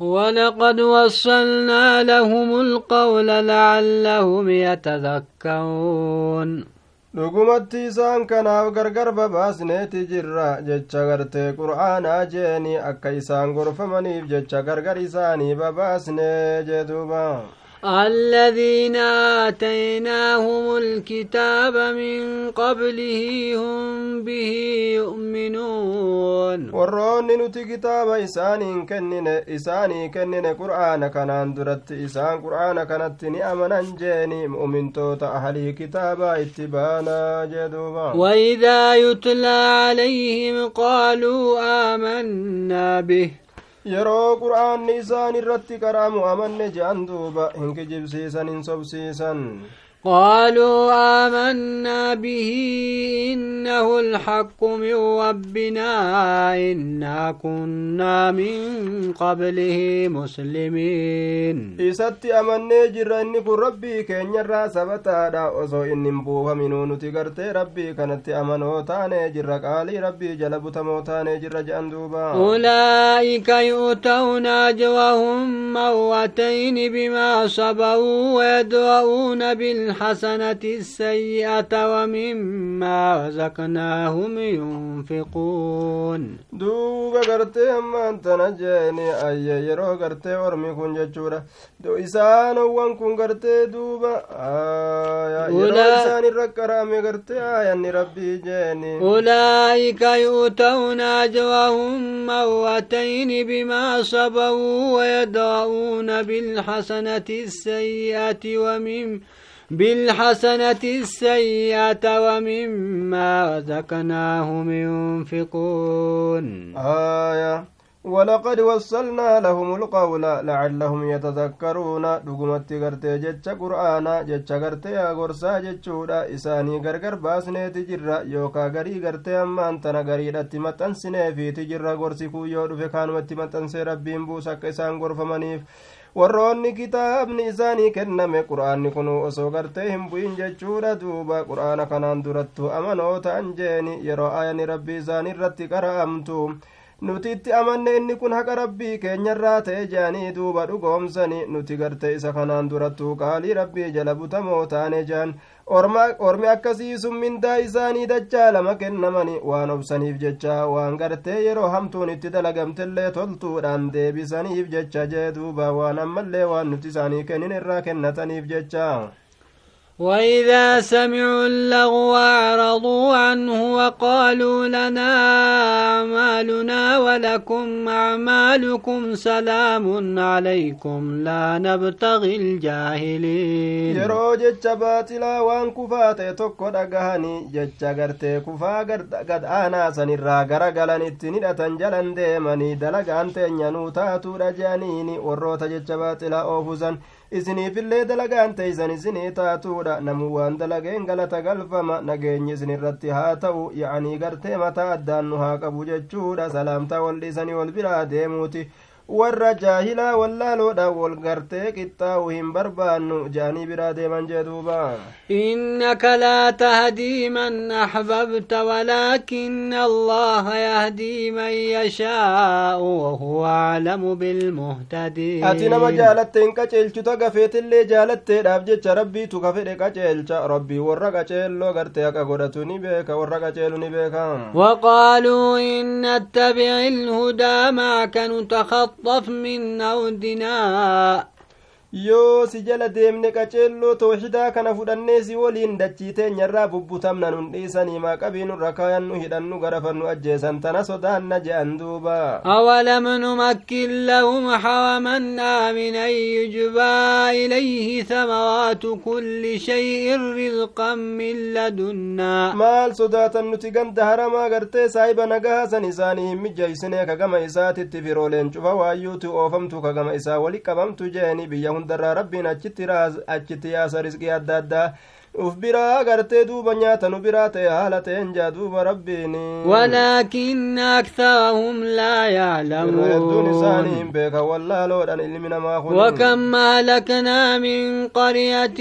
ولقد وصلنا لهم القول لعلهم يتذكرون dhugumatti isaan kanaaf gargar babaasneeti jirra jecha gartee qur'aanaa jeeni akka isaan gorfamaniif jecha gargar isaanii babaasne jeduuba الذين آتيناهم الكتاب من قبله هم به يؤمنون. ورون نتي كتاب إساني كنن إساني كنن قرآن كنان درت إسان قرآن كانت أمنا جيني مؤمن توت أهلي كتابا اتبانا جدوبا وإذا يتلى عليهم قالوا آمنا به. Yeroo qur'aanni isaan irratti qara'amu amanne je'an duuba hin kijibsiisan hin sobsiisan قالوا آمنا به إنه الحق من ربنا إنا كنا من قبله مسلمين. إسات أمني جرى إني كن ربي كين يرى سبتا دا أصو إني مبوها منو نتقرت ربي كانت أمنو تاني جرى قالي ربي جلب تمو تاني جرى جندوبا أولئك يؤتون أجرهم مرتين بما صبروا ويدرؤون بالحق الحسنة السيئة ومما رزقناهم ينفقون. دوبا غرتي أما أنت نجيني أي يرو غرتي ورمي كن جتشورا دو إسان وان كن غرتي دوبا آية يرو إسان الركرامي غرتي آية ربي جيني. أولئك يؤتون أجرهم مرتين بما صبروا ويدرؤون بالحسنة السيئة ومن بالحسنة السيئة ومما رزقناهم ينفقون آية ولقد وصلنا لهم القول لعلهم يتذكرون dhugumatti gartee jecha qur'aana jecha gartee agorsaa jechuudha isaanii gargar baasneeti jirra yookaa garii gartee ammaan tana gariidhatti maxxansineefiiti jirra gorsi kun yoo dhufe kaanumatti maxxansee rabbiin buusa akka isaan gorfamaniif warroonni kitaabni isaanii kenname qur'aanni kun osoo gartee hin bu'in jechuudha. Duuba qur'aana kanaan durattu amanoo ta'an jeeni yeroo ayani rabbii isaanii irratti qara'amtu. Nuti itti amanne inni kun haqa rabbii keenyarraa ta'e jeanii duuba dhugoomsani. Nuti garte isa kanaan durattu qaalii rabbii jala butamoo taane jean ormi akkasii sun mindaa isaanii dachaa lama kennamani waan obsaniif jecha waan gartee yeroo hamtuun itti dalagamtellee toltuudhaan deebisaniif jecha jee duuba waan ammallee waan nuti isaanii kennin irraa kennataniif jecha وإذا سمعوا اللغو أعرضوا عنه وقالوا لنا أعمالنا ولكم أعمالكم سلام عليكم لا نبتغي الجاهلين. يرو جج باطلا وان كفات تكو دقهاني جج كفا قد آنا سنرى قرقل نتنيد تنجل ديماني دلق أنت ينوتاتو رجانيني ورو تجج باطلا أوفزن isiniifillee dalagaan teeysan isinii taatuudha namu waan dalageen galata galfama nageenyi isin irratti haa ta'u ya'anii gartee mataa addaan nu haa qabu jechuudha salaamtaa wal dhiisanii wal biraa deemuuti warra jaahilaa wallaaloodha wal gartee qixxaa'u hin barbaannu jaanii biraa deeman jee duuba innaka laa tahdii man axbabta walaakina allaha yahdii man yashaa'u wahuwa aclamu bilmuhtadiin ati nama jaalatte hin qaceelchuta gafeetillee jaalatteedhaaf jecha rabbiitu ka fedhe qaceelcha rabbii warra qaceelloo garte haqa godhatu ni beeka warra qaceelu ni beeka وقالوا إن نتبع الهدى معك نتخطى تخطف من أودنا yoo si jala deemne qaceelloo tooxidaa kana fudhannee si waliin dachii teenyarraa bubbutamna nun dhiisanii maaqabii nurra kaayan nu hidhan nu garafan nu ajjeesan tana sodaanna je'an duuba أولم نمكن لهم حرما آمنا يجبى إليه ثمرات كل شيء رزقا من لدنا maal sodaatan nuti ganda haramaa gartee saahiba nagahaa san isaanii hin mijjeysine ka gama isaatitti firooleen cufa waayyuuti oofamtu ka gama isaa wali qabamtu jeeni biyya hundarraa rabbiin achitti yaasa risqii adda addaa uf biraa gartee duuba nyaata nu biraa ta'e haala ta'een jaa duuba rabbiin ولكن أكثرهم لا hedduun isaanii يعلمون hin beekan wallaaloodhan ilmi namaa kun وكم أهلكنا من قرية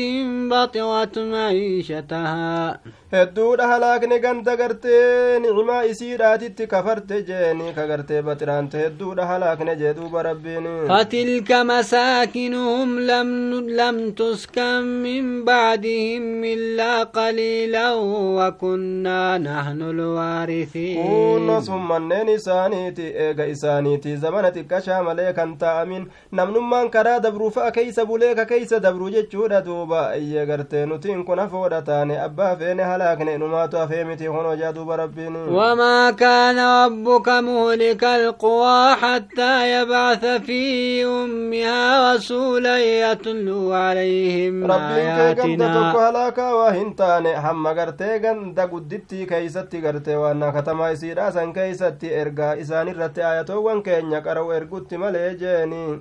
بطرت معيشتها hedduudha halaakne ganda gartee nicmaa isiidhaatitti kafarte jeeni ka gartee baxiraante hedduudha halaakne jee duuba rabbiin. فتلك مساكنهم لم لم تسكن من بعدهم إلا قليلا وكنا نحن الوارثين كون سمنين إسانيتي إيغا إسانيتي زمنة كشا مليكا تأمين نمنمان كرا دبرو فأكيس بوليكا كيس دبرو جتشودا دوبا إيا غرتي نتين كنا فودا تاني أبا فين هلاكني نماتو أفيمتي خنو جادو بربيني وما كان ربك مهلك القوى حتى يبعث في أمها رسولا يتلو عليهم آياتنا هلاكا وهن تاني هم غرتي غندا قدتي كيستي غرتي وانا كتما يسيرا سن كيستي إرغا إساني رتي آياتو وان كينيا قرو إرغوتي ملي جيني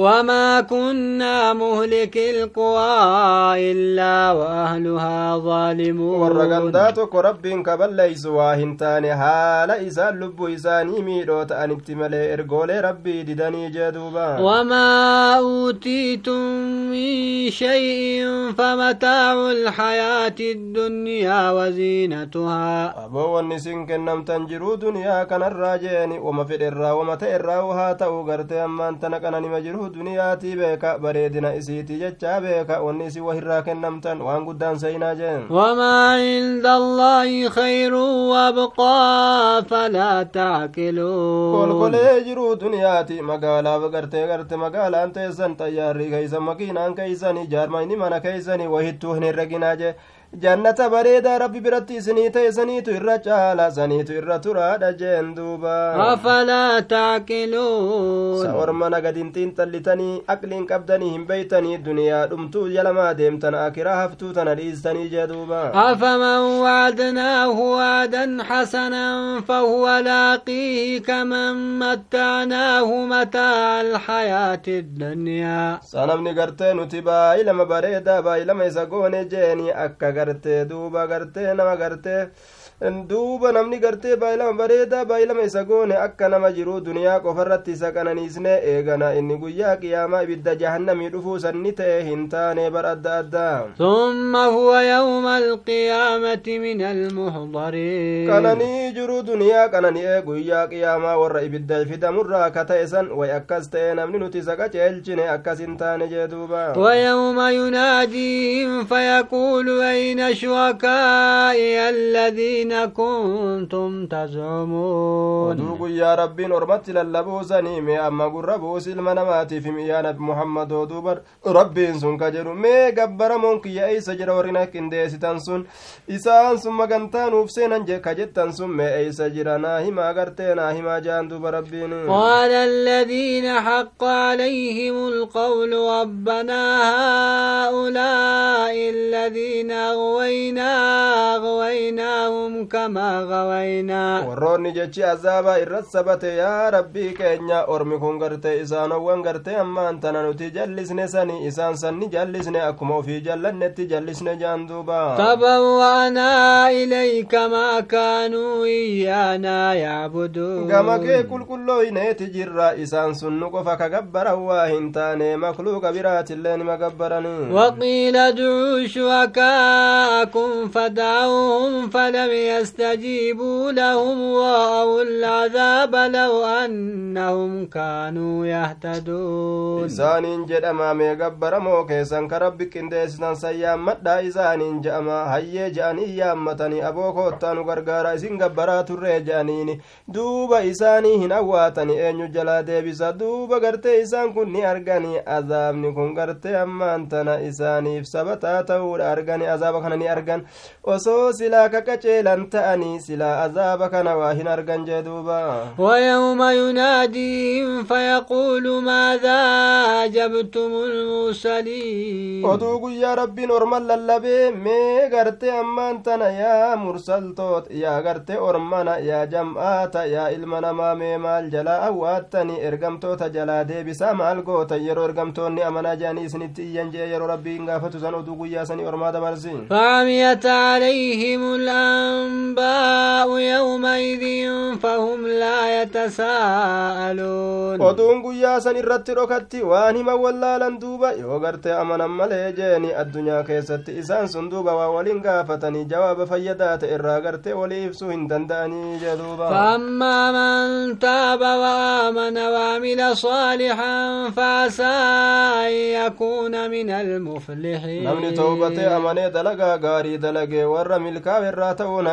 وما كنا مهلك القرى إلا وأهلها ظالمون ورقنداتك رب كبل ليس واهنتان حال إسان لب إساني ميدو تأنت ملي إرقول ربي ددني جدوبا وما أوتيتم من شيء فمتاع الحياة الدنيا وزينتها. أبو والنسين كنم تنجرو دنيا كان الراجين وما في الرا وما تئرا وها تأو غرتي أمان تنكنا نمجرو duniyaatii beeka bareedina isiiti jechaa beeka wanni isi wahirraa kennamtan waan guddaan seyinaa jeen wamaa cinda allaahi khayrun wabqaa falaa tacqiluun kolkolee jiru duniyaati magaalaaf garte garte magaalaan teessan xayyaarrii keeysan makiinaan keeysani jaarmayni mana keeysani wahittuu hin herreginaa jee jannata bareedaa rabbi biratti isinii ta'e saniitu irra caala saniitu irra turaadha jeen duuba afalaa taaqiluun sa ormana gadin xiinxallitanii aqliin qabdanii hin beeytanii duniyaa dhumtuu jalamaa deemtan akiraa haftuu tana dhiistanii jee duuba afaman wacdnaahu waadan xasanan fahuwa laaqiihi kaman mattaanaahu mataaca alxayaati addunyaa sanamni gartee nuti baay'ilama bareedaa baay'ilama isa goone jeeni akka gartee duuba gartee nama gartee duuba namni gartee baay'ilama bareedaa baay'ilama isa goone akka nama jiru duniyaa qofarratti isa qananiisne eegana inni guyyaa qiyaamaa ibidda jahannamii dhufuu sanni ta'e hin taane bar adda addaa ثم هو يوم القيامة من المحضرين qananii jiru duniyaa qanani'ee guyyaa qiyaamaa warra ibidda fidamurraa ka ta'e san way akkas ta'e namni nuti isa qaceelchine akkas hin taane jee duuba ويوم يناديهم فيقول أين شركائي الذين كنتم تزعمون mee amma gurra buus ilma namaatiif miyaa nabi muhammadoo duuba rabbiin sun ka jedhu mee gabbaramoon kiyya eeysa jira warri na qindeessitan sun isaan sun magantaa nuuf seenan ka jettan sun mee eeysa jira naa himaa agartee naa himaa jaan duuba rabbiin قال الذين حق عليهم القول ربنا هؤلاء الذين أغوينا أغويناهم كما غوينا jechi azaabaa irra sabate yaa rabbii keenya ormi kun gartee isaanowwan gartee ammaan tana nuti jallisne sani isaan sanni jallisne akkuma ofii jallannetti jallisne jaan duuba تبوأنا إليك ما كانوا إيانا يعبدون qulqullooyneeti jirra isaan sun nu qofa ka gabbaran waa hin taane makluuqa biraatillee nima gabbaranii وقيل ادعوا شركاءكم فدعوهم فلم يستجيبوا لهم ورأوا العذاب لو أنهم كانوا يهتدون isaaniin jedhama mee gabbaramoo keessan ka rabbi qindeessitan san yaammadhaa isaaniin je'ama hayyee je'anii yaammatanii aboo koottaa nu gargaara isin gabbaraa turree je'aniini duuba isaanii hin awwaatani eenyu jalaa deebisa duuba gartee isaan kun ni argani azaabni kun gartee ammaan tana isaaniif sabataa ta'uudha argani azaaba kana ta'anii silaa azaaba kana waa hin argan jee duuba ويوم يناديهم فيقول ماذا أجبتم المرسلين oduu guyyaa rabbiin orman lallabee mee gartee ammaan tana yaa mursaltoot yaa gartee ormana yaa jam'aata yaa ilma namaa mee maal jalaa awwaattanii ergamtoota jalaa deebisaa maal gootan yeroo ergamtoonni amanaa jedhanii isinitti iyyan jee yeroo rabbiin gaafatu san oduu guyyaa sanii ormaa dabarsi فعميت عليهم أنباء يومئذ فهم لا يتساءلون. ودون قيا سنرت ركتي وانما ولا لن دوبا يوغرت أمنا مليجيني الدنيا كيست إسان سندوبا وولين غافتني جواب فيدات إراغرت وليفسو هندنداني جدوبا فأما من تاب وآمن وعمل صالحا فعسى يكون من المفلحين نمني توبتي أمني دلقا غاري دلقي ورمي الكاب الراتون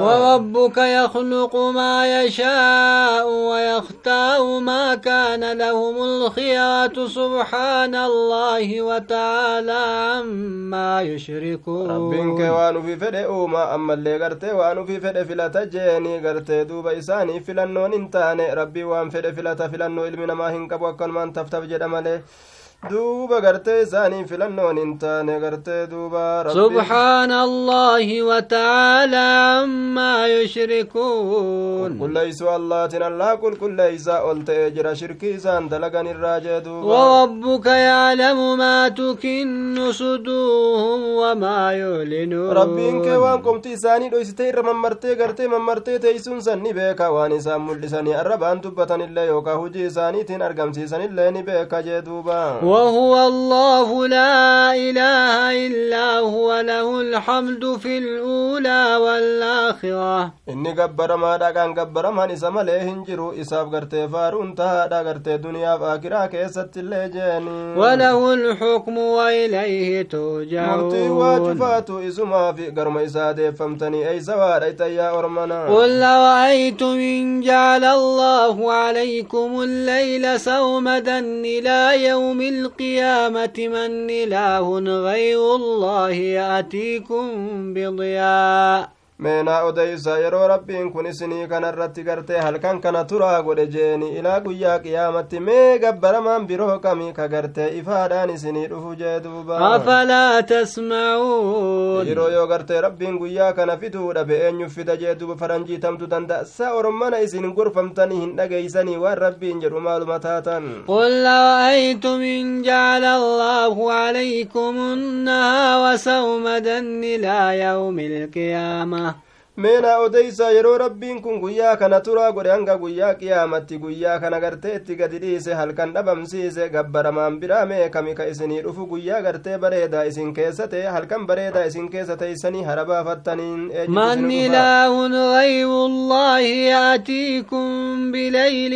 وربك يخلق ما يشاء ويختار ما كان لهم الخيرات. سبحان الله وتعالى عما يشركون. ربك وانو في فده أوما أما اللي غرته وانو في فده فلا تجيني غرته دوبا إساني فلا نون انتاني. ربي وان فده فلا تفلا نو علمنا ما هنكب وكل من تفتف جدا ماليه duuba gartee isaanii filannoon hin taane gartee duuba سبحان الله وتعالى عما يشركون qulqulleeysuu allaatin allaa qulqulleeysaa ol ta'ee jira shirkii isaan dalagan irraa jee duuba وربك يعلم ما تكن صدورهم وما يعلنون rabbiin kee waan qomti isaanii dhoysitee irra mammartee gartee mammartee teeysuun san ni beeka waan isaan mul'isanii arrabaan dubbatanillee yookaa hujii isaaniitiin argamsiisanillee ni beeka jee duuba وهو الله لا إله إلا هو له الحمد في الأولى والآخرة. إني قبر ما دقان قبر ما نسمى عليه انجرو إساب قرتي فارون تا دقرتي دنيا فاكرا كيست اللي جاني. وله الحكم وإليه ترجعون. مرتي واجفاتو إزما في قرم إسادي فامتني أي سوار أي تيا أرمنا. قل لو أيتم إن جعل الله عليكم الليل سومدا إلى يوم القيامة من إله غير الله يأتيكم بضياء. Meenaa odeysa yeroo rabbiin kun isinii kanarratti gartee halkan kana turaa godhe jeeni ilaa guyyaa qiyaamatti mee gabbaramaan biroo kami ka gartee ifaadhaan isinii dhufu jee duuba أفلا تسمعون yeroo yoo gartee rabbiin guyyaa kana fiduudha be eenyuuf fida jee duuba faranjii tamtu danda'a sa ormana isin gorfamtanii hin dhageeysanii waan rabbiin jedhu maaluma taatan قل رأيتم إن جعل الله عليكم النهار سومدا إلى يوم القيامة meenaa odeysa yeroo rabbiin kun guyyaa kana turaa godhe hanga guyyaa qiyaamatti guyyaa kana gartee itti gadi dhiise halkan dhabamsiise gabbaramaan biraa mee kami ka isinii dhufu guyyaa gartee bareedaa isin keessa ta'e halkan bareedaa isin keessa teeysanii harabaafattaniin إله غير الله يأتيكم بليل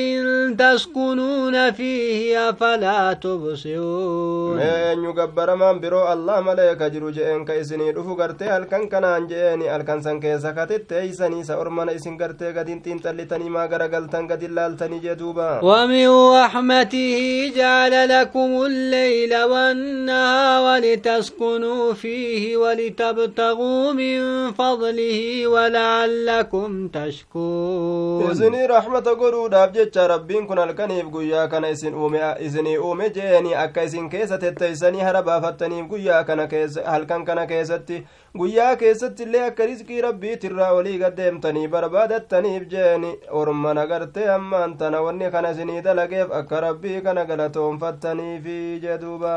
تسكنون فيه أفلا تبصرون mee eenyu gabbaramaan biroo allah malee ka jiru je'een ka isinii dhufu gartee halkan kanaan je'eeni halkan san keessa katetteeysanii isa ormana isin gartee gadin xiinxallitanii maa garagaltan gadin laaltanii jee duuba ومن رحمته جعل لكم الليل والنهار لتسكنوا فيه ولتبتغوا من فضله ولعلكم تشكرون isinii rahmata godhuudhaaf jecha rabbiin kun halkaniif guyyaa kana isin uume isinii uume jeeni akka isin keessa tetteeysanii hara baafattaniif guyyaa kana keessa halkan kana keessatti guyyaa keessatti illee akka rizqii rabbiitirraa olii gaddeemtanii barbaadattaniif jeeni ormana gartee ammaan tana wanni kana isinii dalageef akka rabbii kana galatoonfattaniifi jeduuba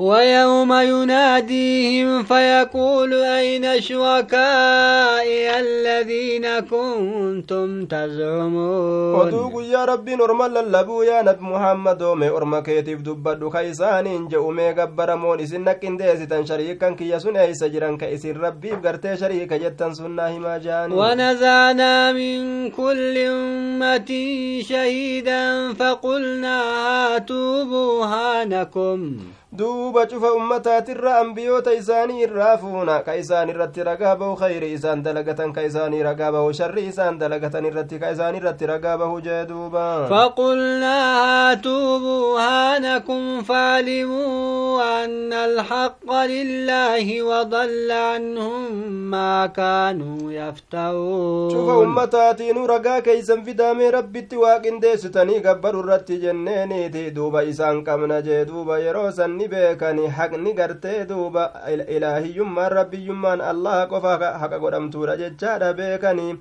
ويوم يناديهم فيقول أين شركائي الذين كنتم تزعمون؟ قدوك يا ربي نرمال اللبو يا نبي محمد ومي أرمك يتف دبادو خيسان إنجا ومي قبر مون إسنك إنديس تنشريكا كي يسن أي سجران كيس ربي بغرت شريكا جتن سنة ما جاني ونزعنا من كل أمة شهيدا فقلنا هاتوا هانكم duuba cufa ummataatirra ambiyoota isaanii irraa fuuna ka isaan irratti ragaa bahu khayri isaan dalagatan ka isaanii ragaa bahu sharri isaan dalagatan irratti ka isaan irratti ragaa bahu jee duuba فقلنا هاتوا برهانكم فعلموا أن الحق لله وضل عنهم ما كانوا cufa يفترون ummataatiinuu ragaa keeysan fidaamee rabbitti waaqindeessitanii gabbaru irratti jenneeniiti duuba isaan qabna jee duuba yeroo san ni beekani haqni gartee duuba. Ilaahiyyummaan rabbiyyummaan allaha qofa haqa godhamtuudha jechaadha beekanii.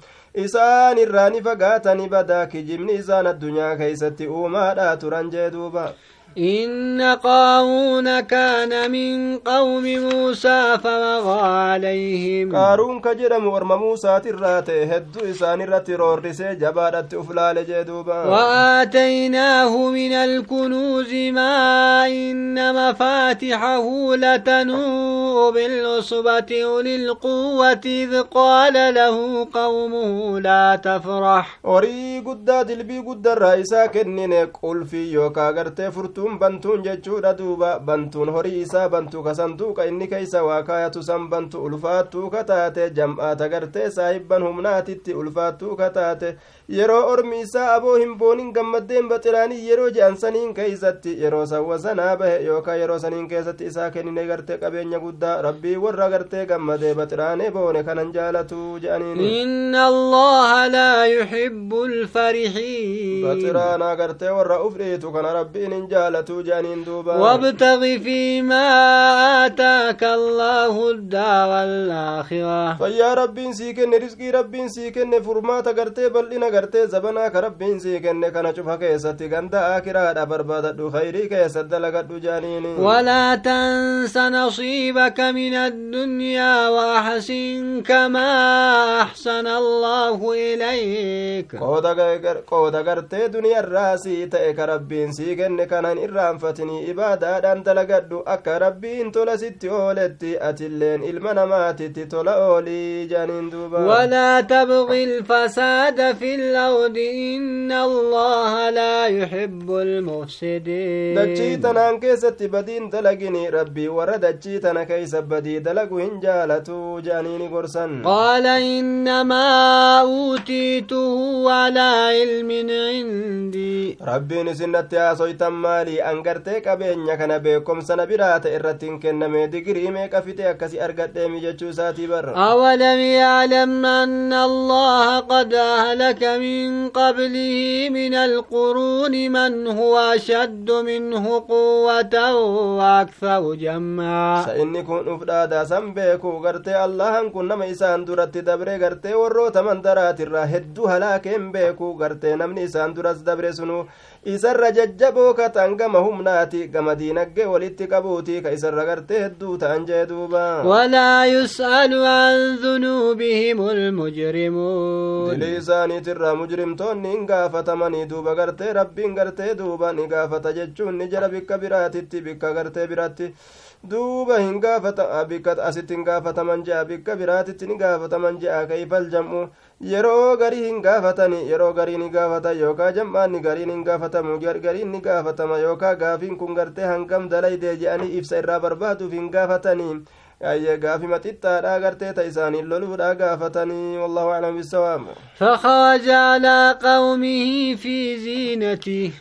Isaan irraa ni fagaatani badaa kijibni isaan addunyaa keeysatti uumaadha turan jee duuba إن قارون كان من قوم موسى فبغى عليهم. قارون كجرم ورم موسى ترات هدو إسان رت رورس جبارت أفلال جدوبا. وآتيناه من الكنوز ما إن مفاتحه لتنوء بالعصبة أولي القوة إذ قال له قومه لا تفرح. وري قد دلبي قد الرئيسا كنين قل في يوكا فرتو bantuun bantuun jechuudha duuba bantuun horii isaa bantuu ka sanduuqa inni keeysa waa kaayatu san bantu ulfaattuu ka taate jam'aata gartee saahibban humnaatitti ulfaattuu ka taate yeroo ormi isaa aboo hin boonin gammaddeen baxiraanii yeroo je'an saniin keeysatti yeroo sawwa sanaa bahe yookaan yeroo saniin keessatti isaa kennine gartee qabeenya guddaa rabbii warra gartee gammadee baxiraanee boone kanan jaalatu je'aniin inna allaha laa yuhibbu lfarixiin baxiraanaa gartee warra uf dhiitu kana rabbiin hin jaalatu je'aniin duuba وابتغ فيما آتاك الله الدار الآخرة فيا ربين سيكن رزقي ربين سيكن فرماتا غرتي بلنا gartee zabanaa ka rabbiin sii kenne kana cufa keessatti ganda aakiraadha barbaadadhu khayrii keessa dalagadhu jaaniini walaa tansa nasiibaka min addunyaa waaxsin kamaa axsana allaahu ilayk qooda gartee duniyarraa sii ta'e ka rabbiin sii kenne kanan irraanfatinii ibaadaadhaan dalagadhu akka rabbiin tola sitti ooletti atilleen ilma namaatitti tola oolii jaaniin duuba walaa tabgi ilfasaada fi الأرض إن الله لا يحب المفسدين. دجي تنان كيست بدين دلقني ربي ورا دجي تنا كيس بدي دلقو إن جالتو جانيني قرسن قال إنما أوتيته على علم عندي. ربي نسنت يا سويتم مالي أنقرتي كبين كان بيكم سنة برات إرتين كنمي دقري ميكا فتي أكسي أرقت ديمي جتشو ساتي بر. أولم يعلم أن الله قد أهلك من قبله من القرون من هو أشد منه قوة وأكثر جمعا. سإني كن أفرادا سنبيكو غرتي الله كن نما إسان درت دبري غرتي وروت من درات الراهد هلاكين بيكو غرتي نمني إسان درس دبري سنو. Isarra jajjaboo ka ta'an gama humnaati gama diinaggee walitti qabuuti ka isarra gartee hedduu ta'an jee duuba walaa yus'alu an dhunuubihim lmujrimuun dilii isaaniitirraa mujrimtoonni hin gaafatamanii duuba gartee rabbiin gartee duuba ni gaafata jechuun ni jara bikka biraatitti bikka gartee biratti duuba hin gaafata bikka asitti hin gaafataman je'a bikka biraatitti ni gaafataman je'a kayfal jam'u yeroo garii hin gaafatani yeroo gariin ni gaafatan yookaa jam'aanni gariin hin gaafatamu gariin ni gaafatama yookaa gaafiin kun gartee hangam dalaydee je'anii ibsa irraa barbaaduuf hin gaafatanii gaafima xixiqqaadha gartee ta isaaniin loluudha gaafatanii wallahu aclam bisawaab فخرج على قومه في زينته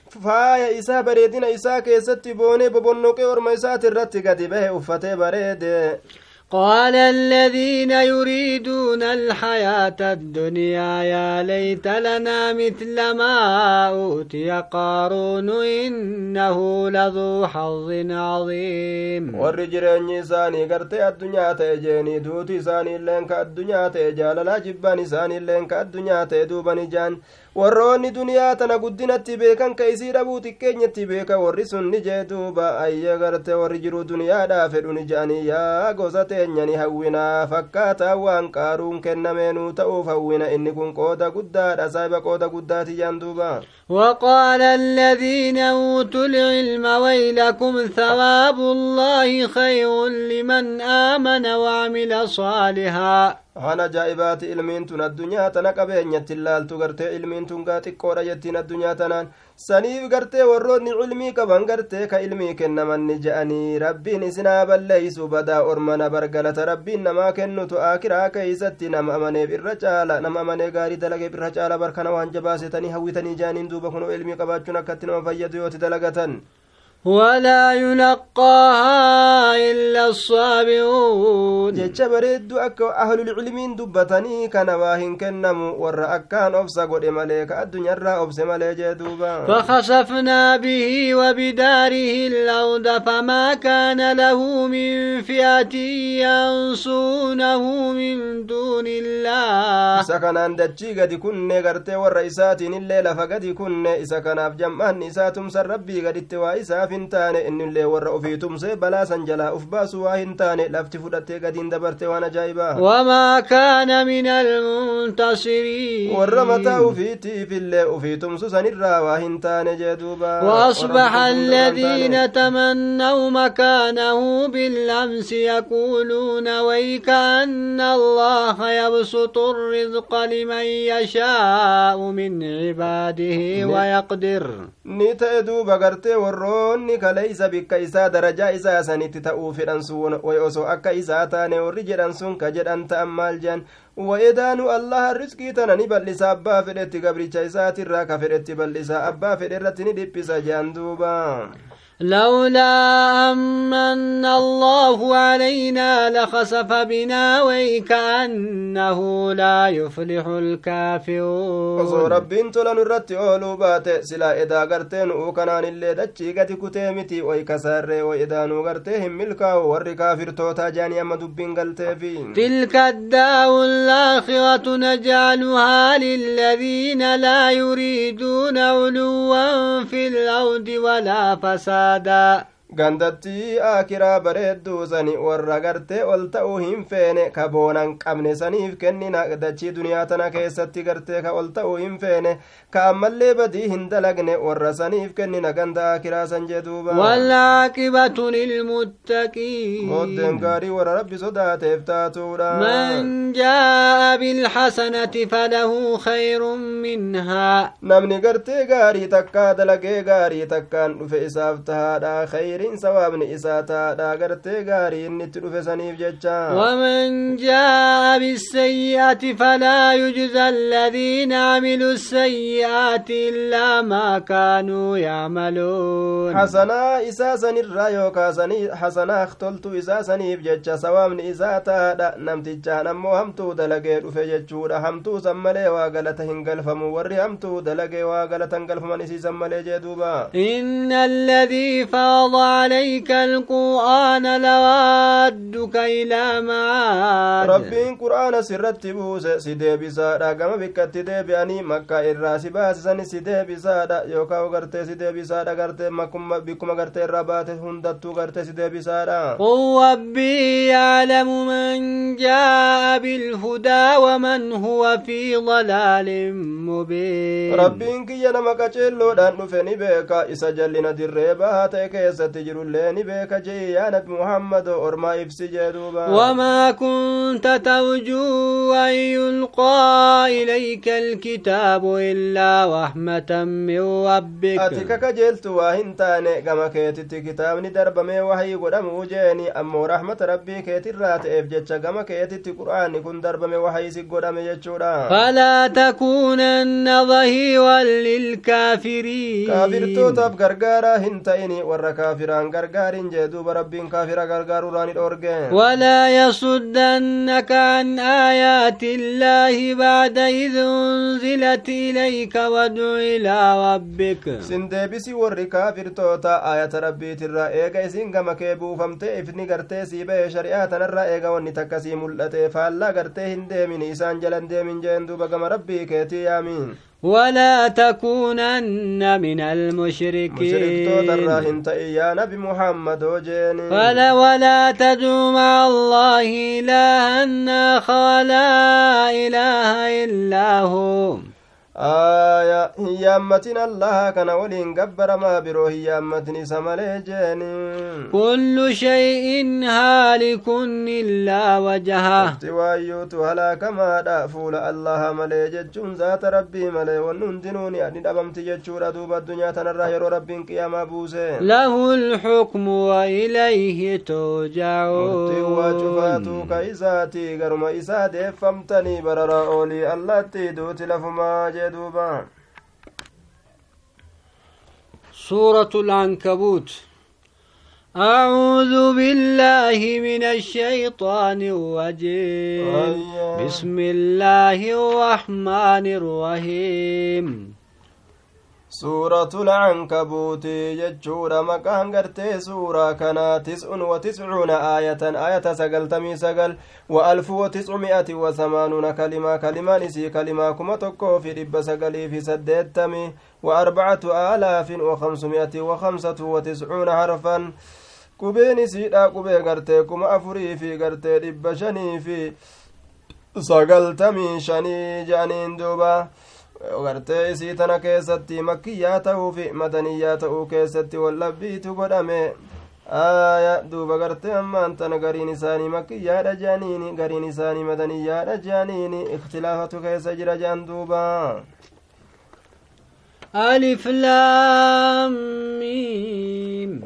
isaa bareedina isaa keessatti boonee bobonnoqee orma isaati irratti gadi bahe uffatee bareede قال الذين يريدون الحياة الدنيا يا ليت لنا مثل ما أوتي قارون إنه لذو حظ عظيم. والرجرين إساني قرتي الدنيا تيجيني دوتي إساني اللين كالدنيا تيجال لا جبان إساني اللين كالدنيا تيدوبني جان warroonni duniyaa tana guddinatti beekan ka isii dhabuu xiqqeenyatti beeka warri sun ni jee duuba ayya garte warri jiru duniyaadhaa fedhu ni je'anii yaa gosa teenyani hawwinaa fakkaataa waan qaaruun kennameenuu ta'uuf hawwina inni kun qooda guddaadha saahiba qooda guddaati jaan duuba وقال الذين أوتوا العلم ويلكم ثواب الله خير لمن آمن وعمل صالحا waan ajaa'ibaati ilmiin tun addunyaa tana qabeenyatti ilaaltu gartee ilmiin tun gaa xiqqoodha jettiin addunyaa tanaan. Saniif gartee warroonni cilmii qaban gartee ka ilmii kennamanni je'anii rabbiin isinaa balleeysu badaa ormana bargalata. Rabbiin namaa kennutu aakiraa keeysatti nama amaneef irra caala nama amanee gaarii dalageef irra caala barkana waan jabaasetanii hawwitanii jaaniin duuba kunoo ilmii qabaachuun akkatti nama fayyadu yooti dalagatan ولا يلقاها إلا الصابرون. جيتش بريد أهل العلمين دبتني كان واهن كنم ورأ أكان أفسا قد مليك الدنيا رأى أفسا فخسفنا به وبداره الأرض فما كان له من فئة ينصونه من دون الله. سكن عند قد كن غرت ورئيسات الليل فقد كن. إسا كان أفجمان إساتم سربي قد اتوا hin taane innillee warra ufii tumsee balaa san jalaa uf baasu waa hin taane lafti fudhattee gadiin dabarte waan ajaa'ibaa wamaa kaana min almuntasiriin warra mataa ufiitiifillee ufii tumsu sanirraa waa hin taane jee duuba وأصبح الذين تمنوا مكانه بالأمس يقولون ويك أن الله يبسط الرزق لمن يشاء من عباده ويقدر ni ta'e duuba gartee warroonni kaleeysa bikka isaa darajaa isaa sanitti ta'uu fedhan sun osoo akka isaa taane warri jedhan sun ka jedhan ta'an maal jean wayedaanu allaha riskii tana ni bal'isa abbaa fedhetti gabricha isaatirraa ka fedhetti bal'isa abbaa fedhe irratti ni dhiphisa jean duuba لولا أمن الله علينا لخسف بنا ويكأنه لا يفلح الكافرون. أصو رب انتو لن أولو بات سلا إذا قرتين أوكنان اللي دچي قد كتيمتي ويكسر وإذا نوغرتهم ملكا ور كافر توتا جاني أما دبين قلتفين تلك الدار الآخرة نجعلها للذين لا يريدون علوا في الأرض ولا فساد da. Gandattii aakiraa bareedduu sani warra gartee ol ta'uu hin feene ka boonan qabne saniif kennina dachii duniyaa tana keessatti gartee ka ol ta'uu hin feene ka ammallee badii hin dalagne warra saniif kennina ganda aakiraa san jee duuba waalcaaqibatu lilmuttaqiin booddeen gaarii warra rabbi sodaateef taatuudha man jaa'a bilxasanati falahu khayrun minhaa namni gartee gaarii takkaa dalagee gaarii takkaan dhufe isaaf tahaadha khayr khayriin sawaabni isaa taadha gartee gaarii inni itti dhufe saniif jecha waman jaa'a bisayyi'ati falaa yujza alladhiina camiluu sayyi'aati illaa maa kaanuu yacmaluun hasanaa isaa sanirraa yookaa sanii hasanaa toltuu isaa saniif jecha sawaabni isaa taadha namtichaan ammoo hamtuu dalagee dhufe jechuudha hamtuu san malee waa galata hin galfamu warri hamtuu عليك القرآن لوادك إلى معاد ربين قرآن سرت بوس سيدي بسادا كما بكت ديبياني مكة الراس باسسن سيدي بسادا يوكا وغرتي سيدي بسادا غرتي مكم بكم غرتي الربات هندتو غرتي سيدي بسادا قل ربي يعلم من جاء بالهدى ومن هو في ضلال مبين. ربين كي نما كچلو دان نفني بيكا. إسا جلنا دريبا تيكي jirullee ni beeka jee yaa nabi muhammad ormaa ibsi jee duuba wamaa kunta tarjuu an yulqaa ilayka alkitaabu illaa rahmatan min rabbik ati kakajeeltu waa hin taane gama keetitti kitaabni darbamee wahii godhamuu jeeni ammoo rahmata rabbii keetirraa ta'eef jecha gama keetitti qur'aanni kun darbame wahii si godhame jechuudha falaa takuunanna dhahiiran lilkaafiriin kaafirtootaaf gargaaraa hin ta'ini warra kaafiraan gargaarin jee duuba rabbiin kaafira gargaaruuraan dhorge walaa yasuddannaka an aayaati illaahi bacda id unzilat ilayka wadu ilaa rabbik sin deebisi warri kaafirtoota aayata rabbiitirraa eega isin gama kee buufamte ifni gartee sii ba'e shari'aa tanarraa eega wanni takka sii mul'ate faallaa gartee hin deemin isaan jalan deemin jeen duuba gama rabbii keetii yaamiin ولا تكونن من المشركين. يا نبي محمد وجيني. فلا ولا تدعو مع الله إلها آخر. لا إله إلا هو. آية هيامتين الله كان ولين قبر ما برو هيامتين سمالي جيني كل شيء هالك إلا وجهه افتوايوت هلا كما دافول الله ملي ججون ذات ربي ملي ونندنوني أدن أبمت ججور دوب الدنيا تنرى يرو ربي قياما بوسي له الحكم وإليه ترجعون مرتي وجفاتو كيساتي غرم إسادي فمتني بررا أولي الله تيدوت لفما دوبا سورة العنكبوت. أعوذ بالله من الشيطان الرجيم. بسم الله الرحمن الرحيم. Suuratul cankabuuti jechuudha maqaan gartee suuraa kanaa tis'un wa tiscuuna aayatan aayata sagaltamii sagal wa alfu wa tiscumi'ati wa samaanuuna kalimaa kalimaan isii kalimaa kuma tokkoo fi dhibba sagalii fi saddeettami wa arbacatu aalaafin wa kamsumi'ati wa kamsatu wa tiscuuna harfan qubeen isiidha qubee gartee kuma afurii fi gartee dhibba shanii fi sagaltamii shanii jedhaniin duuba gartee isii tana keessatti makkiyyaa ta'uu fi madaniyyaa ta'uu keessatti wallabbiitu godhame aya duuba gartee ammaan tana gariin isaanii makkiyyaadha jeaniini gariin isaanii madaniyyaadha jeaniini ikhtilaafatu keessa jira jean duuba ألف لام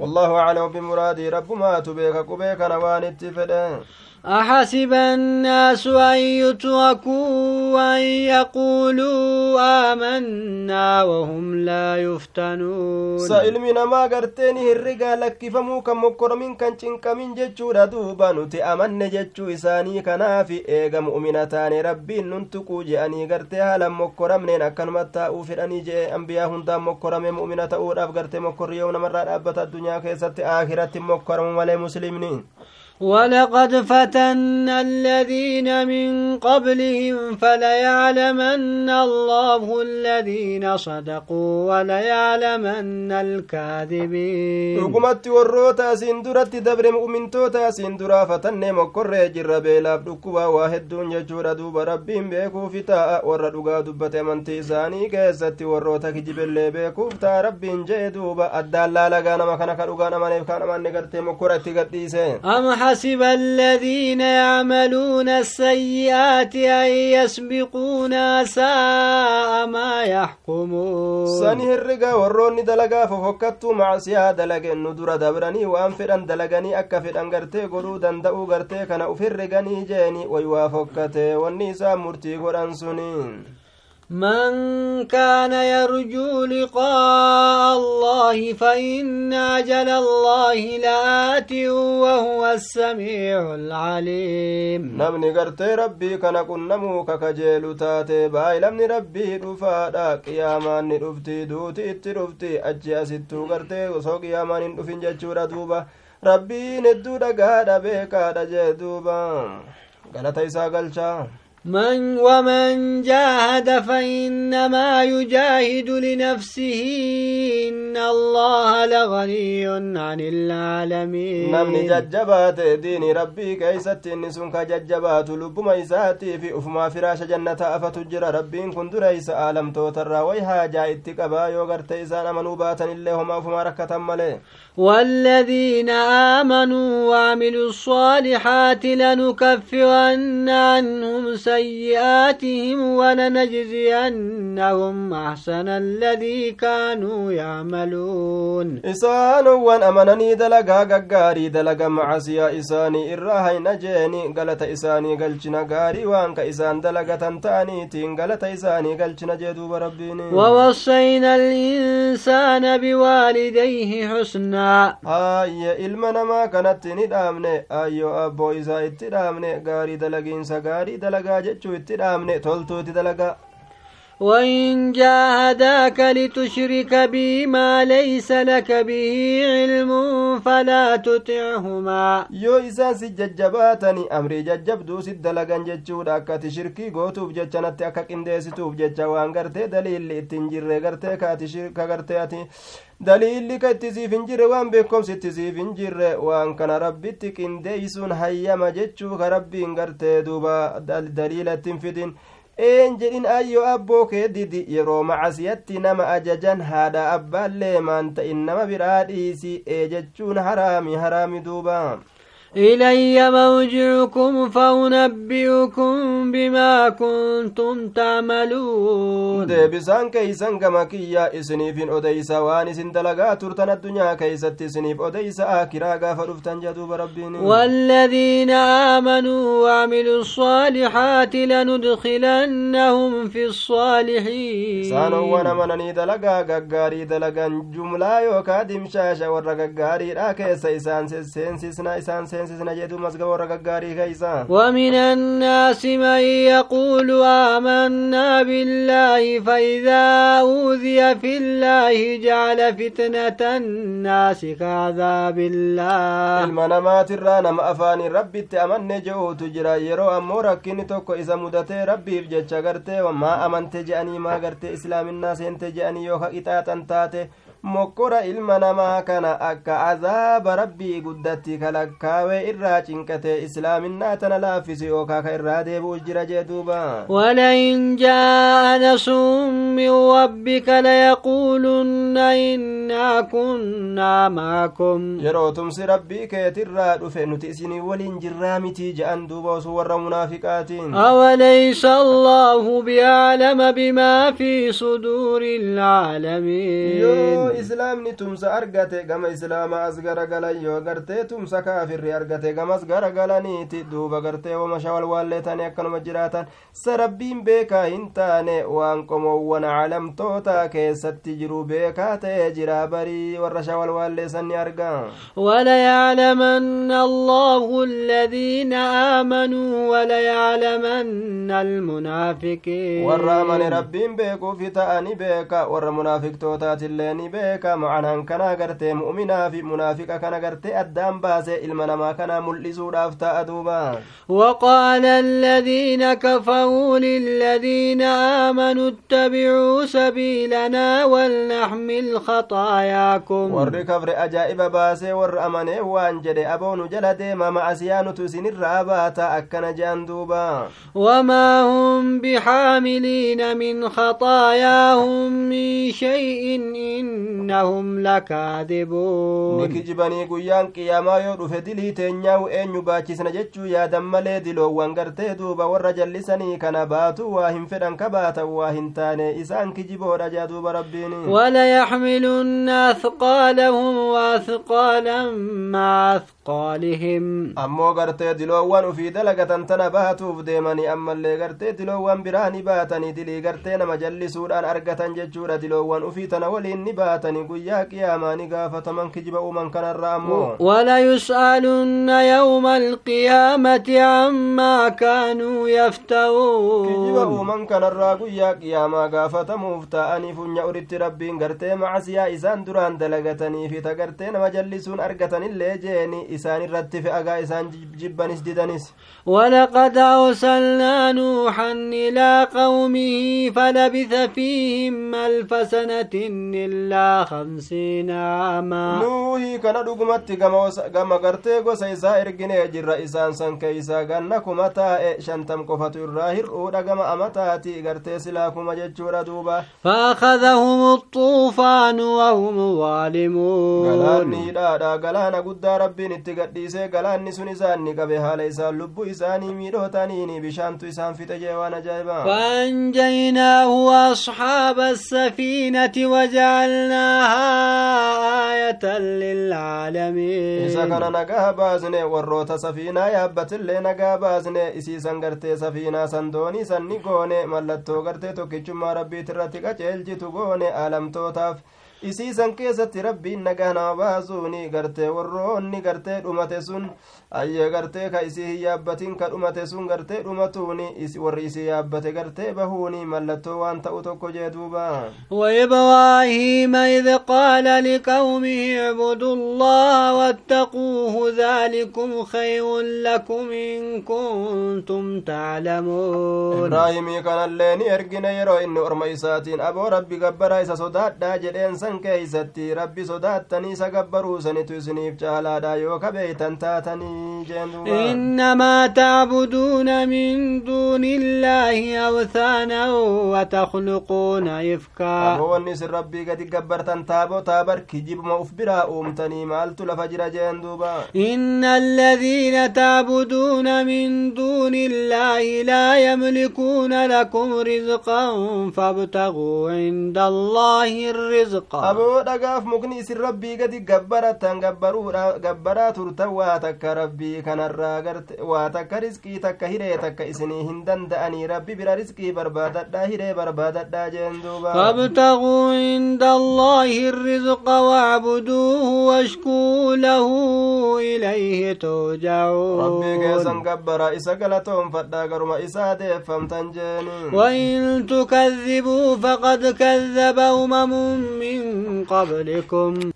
والله أعلم بمرادي رب ما تبيك كبيك نوان اتفدين أحسب الناس أن يتركوا أن يقولوا آمنا وهم لا يفتنون سائلمي نما قرتيني الرقا لكفمو كم مكرمين كان چنكمين جچو دوبا نتي أمن جچو إساني كنافي إيغا مؤمنتان ربين ننتقو جأني قرتيها لم مكرمنين أكن متى أوفراني جئ أنبياء هندا مكرمي مؤمنة أوراف قرتي مكر يوم مرات أبتا الدنيا كيست آخرة مكرم ولي مسلمين ولقد فتنا الذين من قبلهم فليعلمن الله الذين صدقوا وليعلمن الكاذبين. حكمت وروتا سندرت دبر مؤمن توتا سندرا فتن مقر جر بيلا واحد دنيا جورا دوب بيكو فتاء ورد دقا من تيزاني كيست وروتا كجب اللي بيكو فتاء رب جيدوب أدى اللالغان مكانك دقان من يفكان من نقرتي مقرتي قديسين أم حد mokkora itti gadhiise حسب الذين يعملون السيئات أن يسبقونا ساء ما يحكمون. سنه الرقا وروني دلقا ففكتو مع سيا دلق ندر دبرني وأن فدن دلقني أكا فدن قرتي دندأو قرتي كان أفر رقني جيني ويوافقتي والنساء مرتي قرآن سنين. من كان يرجو لقاء الله فإن أجل الله لآت وهو السميع العليم. نمني قرتي ربي كان كنمو ككجيل تاتي باي. لمني ربي رفادا قيامان رفتي دوتي اتي رفتي أجي أستو قرتي وصو قيامان رفين ججورا دوبا. ربي ندو دقادا بيكا دجي دوبا غلطة إسا قلشا. من ومن جاهد فإنما يجاهد لنفسه. إن الله لغني عن العالمين. نمني ججبات ديني ربي كيست النسون كججبات لبما إساتي في أفما فراش جنة أفتجر ربين كن دريس آلم توتر ويها جاء اتقبا يوغرت إسان أمنوا باتا هما أفما ركة ملي. والذين آمنوا وعملوا الصالحات لنكفرن عنهم سيئاتهم ولنجزينهم أحسن الذي كانوا يعملون. إسان وان أمنني دلقا ققاري دلقا معسيا إساني إراهي نجيني قلت إساني قلچنا قاري وانك إسان دلقا تنتاني تين قلت إساني قلچنا جدوب ربيني ووصينا الإنسان بوالديه حسنا. namaa kanatti ni dhaamne ayyo abboo isaa itti dhaamne gaarii dalagiinsa gaarii dalagaa jechuu itti dhaamne toltuu itti dalagaa وإن جاهداك لتشرك بي ما ليس لك به علم فلا تطعهما. يو إسا سي أمري ججب دو سي دلغن ججو داكا تشركي غو توب ججنا تاكا كندي توب ججا وانگر تي دليل تنجر رغر تي كا تشركا غر تي دليل لك تزيف انجر وان بكم سي تزيف انجر وان كان ربي تي كندي حيام ججو غربي انگر تي دوبا دليل تنفدين een jedhin ayyo abboo kee didi yeroo macasiyatti nama ajajan haadha abbaallee maan ta'in nama biraa dhiisi ee jechuun haraami haraami duuba إلي موجعكم فأنبئكم بما كنتم تعملون. دي بسان كيسان كما كيا إسنيف أديس وان سندلغا ترتنا الدنيا كيسة إسنيف أديس آكرا غافروف تنجدوا بربين والذين آمنوا وعملوا الصالحات لندخلنهم في الصالحين. سانو وأنا من ندلغا غاري دلغا يوكا دمشاشا ورغا غاري راكي سيسان سيسان سيسان سيسان seensisna jedhu masgaba warra gaggaarii keeysa ومن الناس من يقول آمنا بالله فإذا أوذي في الله جعل فتنة الناس كعذاب الله afaanii rabbitti amanne je'uutu jira yeroo ammoo rakkinni tokko isa mudatee rabbiif jecha gartee maa amante je'anii maa gartee islaaminaa seente je'anii yoo ka qixaaxan taate mokkora ilma namaa kana akka azaaba rabbii guddatti kalakkaawee irraa cinqate islaaminaa tana laaffisi yookaa ka irraa deebi'u jira jee duuba ولئن جاء نصر من ربك ليقولن إنا كنا معكم yeroo tumsi rabbii keetirraa dhufe nuti isinii waliin jirraa mitii je'an duuba osoo warra munaafiqaatiin أوليس الله بأعلم بما في صدور العالمين yoo islaamni tumsa argate gama islaamaa as garagalan yoo gartee tumsa kaafirri argate gamas garagalaniiti duuba gartee wama shawal waalleetanii akkanuma jiraatan sa rabbiin beekaa hin taane waan qomoowwan calamtoota keessatti jiru beekaa ta'ee jira barii warra shawal waalleessan ni arga وليعلمن الله الذين آمنوا وليعلمن المنافقين warra amane rabbiin beekuufi ta'ani beeka warra munaafiqtootaatillee ni beeka macanaan kana gartee mu'minaa fi munaafiqa kana gartee addaan baase ilma namaa kana mul'isuudhaaf ta'a duuba وقال الذين كفروا للذين آمنوا اتبعوا سبيلنا ولنحمل خطاياكم kafre ajaa'iba baasee warra amanee waan jedhe aboonu jala deema ma'asiyaa nutu isinirraa baata akkana je'an duuba وما هم بحاملين من خطاياهم من شيء إنهم لكاذبون ni kijibanii guyyaan qiyaamaa yoo dhufe dilii teenyaa'u eenyu baachisna jechuu yaadan malee diloowwan gartee duuba warra jallisanii kana baatu waa hin fedhan ka baatan waa hin taane isaan kijiboodha jaa duuba rabbiin وليحملن أثقالهم وأثقالا مع قالهم أمو غرتي دلوان في دلقة تنتنا باتوف ديماني أما اللي غرتي دلوان براني باتني دلي غرتي نما جلي سوران أرقة تنججورة دلوان في تناولين نباتني قويا قياما نقافة من كجب ومن كان الرامو ولا يسألن يوم القيامة عما كانوا يفتوون كجب ومن كان الرا قويا قياما قافة مفتا أني فن يأردت ربي غرتي معزيا إزان دران دلقة في تغرتي نما جلي أرقة اللي جيني. Isaan irratti fe'agaa isaan jibbanis didanis ولقد أرسلنا نوحا إلى قومه فلبث فيهم ألف سنة إلا خمسين عاما osa- gama gartee gosa isaa erginee jirra isaan san keeysaa ganna kuma taa'e shantam qofatu irraa hir'uudha gama amataati gartee silaa kuma jechuudha duuba فأخذهم الطوفان وهم ظالمون galaanni hidhaadha galaana guddaa rabbiin itti gadhiisee galaanni sun isaan ni qabe haala isaan lubbuu isaanii miidhootaniini bishaantu isaan fixe jee waan ajaa'ibaa فأنجيناه وأصحاب السفينة وجعلناها آية للعالمين isa kana nagaa baasne warroota safiinaa yaabbatillee nagaa baasne isiisan gartee safiinaa san doonii san ni goone mallattoo gartee tokkichummaa rabbiit irratti qaceelchitu goone aalamtootaaf isiisan keessatti rabbiin nagaa nama baasuuni gartee warroonni gartee dhumate sun ayyee gartee ka isii hin yaabbatin ka dhumate sun gartee dhumatuuni warri isii yaabbate gartee bahuuni mallattoo waan ta'u tokko jee duuba وإبراهيم إذ قال لقومه اعبدوا الله واتقوه ذلكم خير لكم إن كنتم تعلمون ibraahimii kanallee ni ergine yeroo inni orma isaatiin aboo rabbi gabbaraa isa sodaadhaa jedheen san keeysatti rabbi sodaattanii isa gabbaruu sanitu isiniif caalaadha yoo ka beeytan taatanii إنما تعبدون من دون الله أوثانا وتخلقون إفكا. هو النس ربي قد قبرت تابو تابر كجيب ما أفبرا أمتني مالت لفجر جندوبا إن الذين تعبدون من دون الله لا يملكون لكم رزقا فابتغوا عند الله الرزق. أبو دقاف مكنيس ربي قد قبرت قبرات ارتوى تكرب rabbii kanarraa garte waa takka risqii takka hiree takka isinii hin danda'anii rabbi bira risqii barbaadadhaa hiree barbaadadhaa jeen duuba عند الله الرزق واعبدوه واشكوا له إليه ترجعون ربي كيسن قبر إسا قلتهم فدا قرم إسا ديفمتن جينين وإن تكذبوا فقد كذب أمم من قبلكم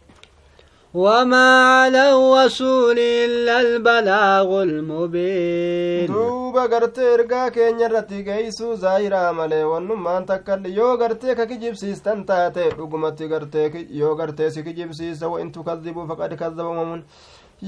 وما على الرسول إلا البلاغ المبين duuba gartee ergaa keenya irratti geeysuu zaahiraa malee wannummaan takkalli yoo gartee ka kijibsiistan taate dhugumatti gartee yoo gartee si kijibsiisa wa in tukadibuu faqad kadaba umamun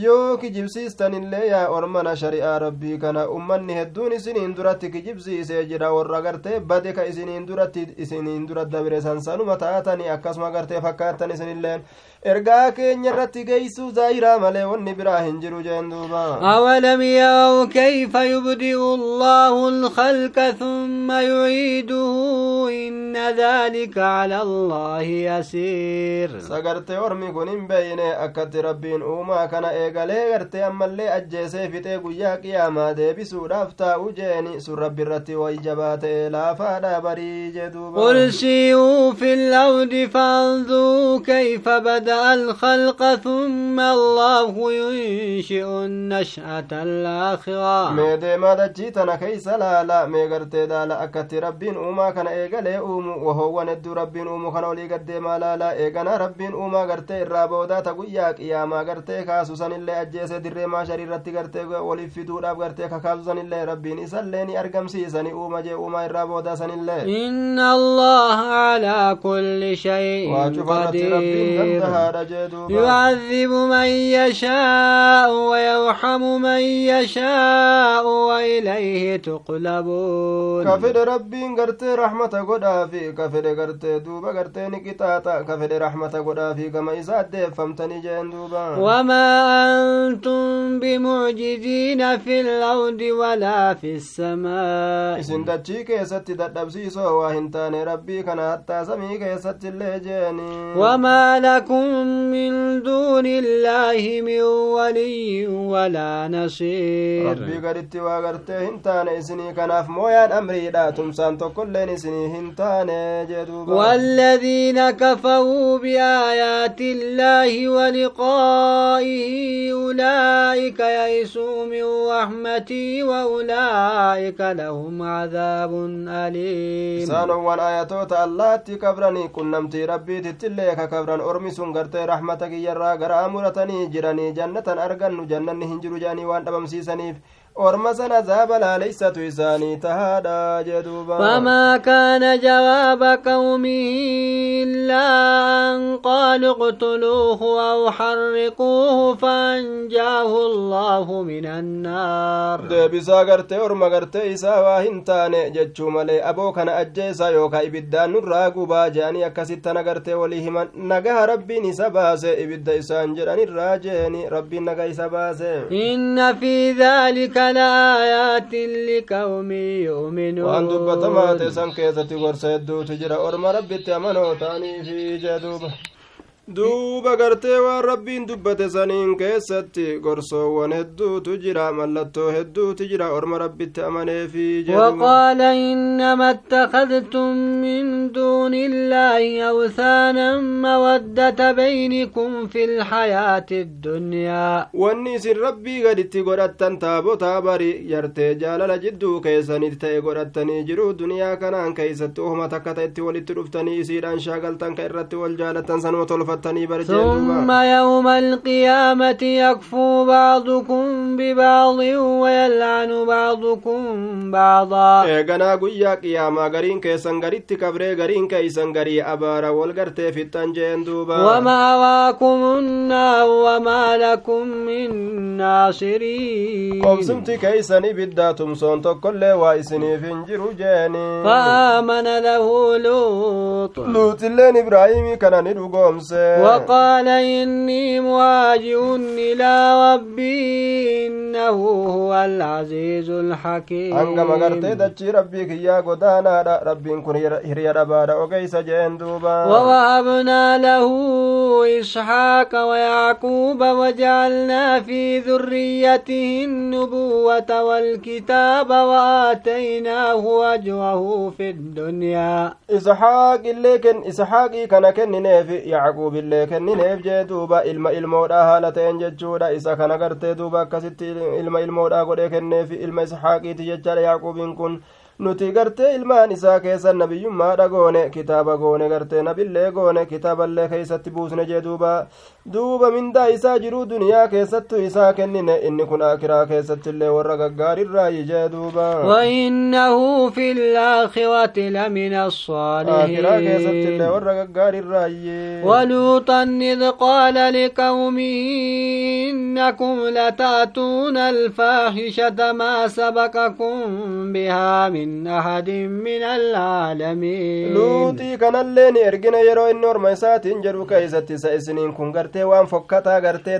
yoo kijibsiistanillee yaa ormana shari'aa rabbii kana ummanni hedduun isiniin duratti kijibsiisee jira warra gartee bade ka isiniin duratti isiniin dura dabire sansanuma taatanii akkasuma gartee fakkaattan isinilleen ergaa keenya irratti geeysuu zaahiraa malee wanni biraa hin jiru jeen duuba awalam yarau kayfa yubdi'u allahu alkhalqa thumma yuciiduhu inna dhalika cala allahi yasiir sagartee ormi kun hin beeyne akkatti rabbiin uumaa kana eegalee gartee ammallee ajjeesee fixee guyyaa qiyaamaa deebisuudhaaf taa'u jeeni sun rabbi irratti way jabaa ta'e laafaadha barii jeduuba qul siiruu fi lardi fanzuruu kayfa bada'a alkhalqa thumma allahu yunshi'u nash'ata alaakhira mee deemaa dachii tana keeysa laala mee gartee daala akkatti rabbiin uumaa kana eegalee uumu wahoowwan hedduu rabbiin uumu kana olii gaddeemaa laala eeganaa rabbiin uumaa gartee irraa boodaata guyyaa qiyaamaa gartee kaasusan sanillee ajjeese dirree maasharii irratti gartee waliif fiduudhaaf gartee kakaasu sanillee rabbiin isallee ni argamsiisani uuma jee uumaa irraa boodaa sanillee inna allaha calaa kulli shayin waa cufarratti rabbiin dandahaadha jee duuba يعذب من يشاء ويرحم من يشاء وإليه تقلبون. كفد ربين غرتي رحمة قدا في كفد غرتي دوبا غرتي نكتاتا كفد رحمة قدا في كما إساد فمتني جين دوبا. وما أنتم بمعجزين في الأرض ولا في السماء. keessatti dadhabsiisoo waa hin taane rabbii kana hattaa samii keessatti illee jeeni وما لكم من دون الله من ولي ولا نصير. ربي قد اتوا هنتان انتان إسني كناف مويا أمري لا تمسان تقول لين اسني انتان والذين كفوا بآيات الله ولقائه أولئك يئسوا من رحمتي وأولئك لهم عذاب أليم. سانوا والآياتوت الله تكبرني كنمتي ربي تتليك كبرا أرمي gartee rahmata kiyyarraa gara amuratanii jiranii jannatan argannu jannanni hin jiru jedhanii waan dhabamsiisaniif orma san azaaba laaleysatu isaanii tahaadha jeduuba فما كان جواب قومه إلا أن قالوا اقتلوه أو حرقوه فأنجاه الله من النار deebisaa gartee orma gartee isaa waa hin taane jechuu malee aboo kana ajjeesaa yookaa ibiddaan nurraa gubaa je'anii akkasittana gartee walii himan nagaha rabbiin isa baase ibidda isaan jedhan irraa jeeni rabbiin naga isa baase إن في ذلك لآيات لقوم يؤمنون dubbatamaa ta'e san keessatti gorsa hedduutu jira orma rabbitti amanoo ta'aniifi jee duuba gartee waan rabbiin dubbate saniin keessatti gorsoowwan hedduutu jira mallattoo hedduutu jira orma rabbitti amaneefi وقال إنما اتخذتم من دون الله أوثانا مودة بينكم في الحياة الدنيا wanni isin rabbii gaditti godhattan taabotaa bari yartee jaalala jidduu keessanitti ta'e godhattanii jiru duniyaa kanaan keeysatti ohuma takka ta'etti walitti dhuftanii isiidhaan shaagaltan ka irratti wal jaalattan sanuma tolfattanii ثم يوم القيامة يكفو بعضكم ببعض ويلعن بعضكم بعضا. إيقنا قويا قياما غرين كي سنغري تكبري غرين كي سنغري أبارا والغرتي في التنجين دوبا. وما واكم النار وما لكم من ناصرين. قبسمت كي سني بداتم سونت كل وايسني فنجر جاني فآمن له لوط. لوط اللين إبراهيم كان ندو قومسي وقال إني مواجه إلى ربي إنه هو العزيز الحكيم. Gartee dachii rabbii kiyyaa godaanaadha. Rabbiin kun hiriya dhabaadha ogeeysa jeen duuba. ووهبنا له إسحاق ويعقوب وجعلنا في ذريته النبوة والكتاب وآتيناه أجره في الدنيا. إسحاق اللي كن إسحاقي كان كننيف يعقوب اللي كننيف جee duuba ilma ilmoodha haala ta'een jechuudha isa kana gartee duuba akkasitti ilma ilmoodha godhee kenneef ilma ishaaqiiti jechaadha yaaquubiin kun nuti gartee ilmaan isaa keessa nabiyyummaadha goone kitaaba goone gartee nabillee goone kitaaballee keeysatti buusne jee duuba duuba mindaa isaa jiruu duniyaa keessattu isaa kennine inni kun akiraa keessattillee warra gaggaarirraayi jee duuba wainnahu fi laakhirati lamina akiraa keessattillee warra gaggaarirraayi waluuxan id qaala liqawmihi lata'tuuna alfaahishata maa sabaqakum bihaa min من أحد من العالمين. لوطي كان اللين إرجنا يرو إن أرما ساتين جرو كيست سيسنين كن غرتي وان فكتا غرتي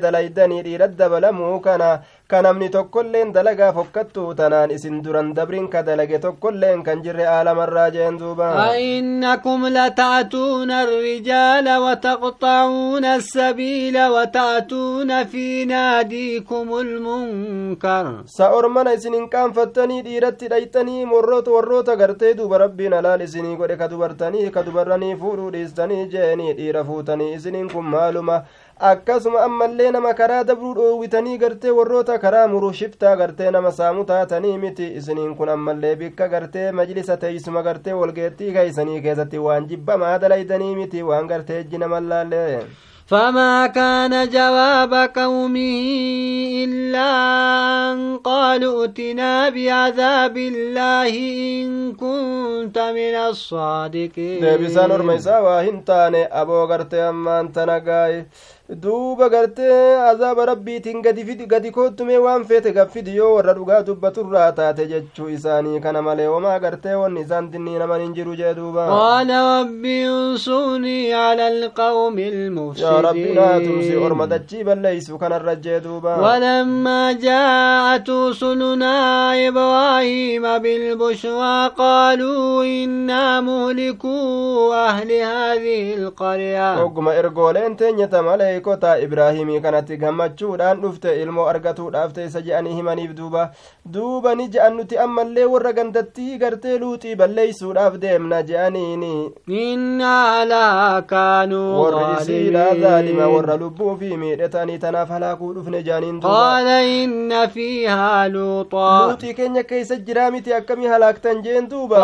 كان ka namni tokkolleen dalagaa fokkattuu tanaan isin duran dabrin ka dalage tokkolleen kan jirre aalamarraa jeen duuba. أئنكم لتأتون الرجال وتقطعون السبيل وتأتون في ناديكم المنكر سأرمنا إسنين كان فتني ديرت ديتني مرات وروت غرتي دوب ربي نلال إسني قد كدبرتني كدبرني فورو ديستني جيني دير فوتني إسنين كم معلومة akkasuma ammallee nama karaa dabruu dhoowwitanii gartee warroota karaa muruu shiftaa gartee nama saamu taatanii miti isiniin kun ammallee bikka gartee majlisa teeysuma gartee walgeettii keeysanii keessatti waan jibbamaa dalaydanii miti waan gartee ejji namallaallee فما كان جواب قومه إلا أن قالوا ائتنا بعذاب الله إن كنت من الصادقين deebisaan orma isaa waa hin taane aboo duuba gartee azaaba rabbiitiin gadi koottume waan feete gaffidi yoo warra dhugaa dubbaturraa taate jechuu isaanii kana malee homaa gartee wanni isaan dinnii naman hin jiru jee duuba qaala rabbi unsuunii cala alqawmi yaa rabbi naa tumsi orma dachii balleeysu kanarra jee duuba ولما جاءت رسلنا إبراهيم بالبشرى قالوا إنا مهلكو أهل هذه القرية ogguma ergooleen teenyata malee beekotaa ibraahimii kanatti gammachuudhaan dhufte ilmoo argatuudhaaf teessa je'anii himaniif duuba duuba ni je'an nuti ammallee warra gandattii gartee luuxii balleeysuudhaaf deemna je'aniini warri isiidhaa zaalima warra lubbuu fi miidhetanii tanaaf halaakuu dhufne je'aniin qaala inna fiihaa luuxaa luuxii keenya keeysa jiraa miti akkamii halaaktan jeen duuba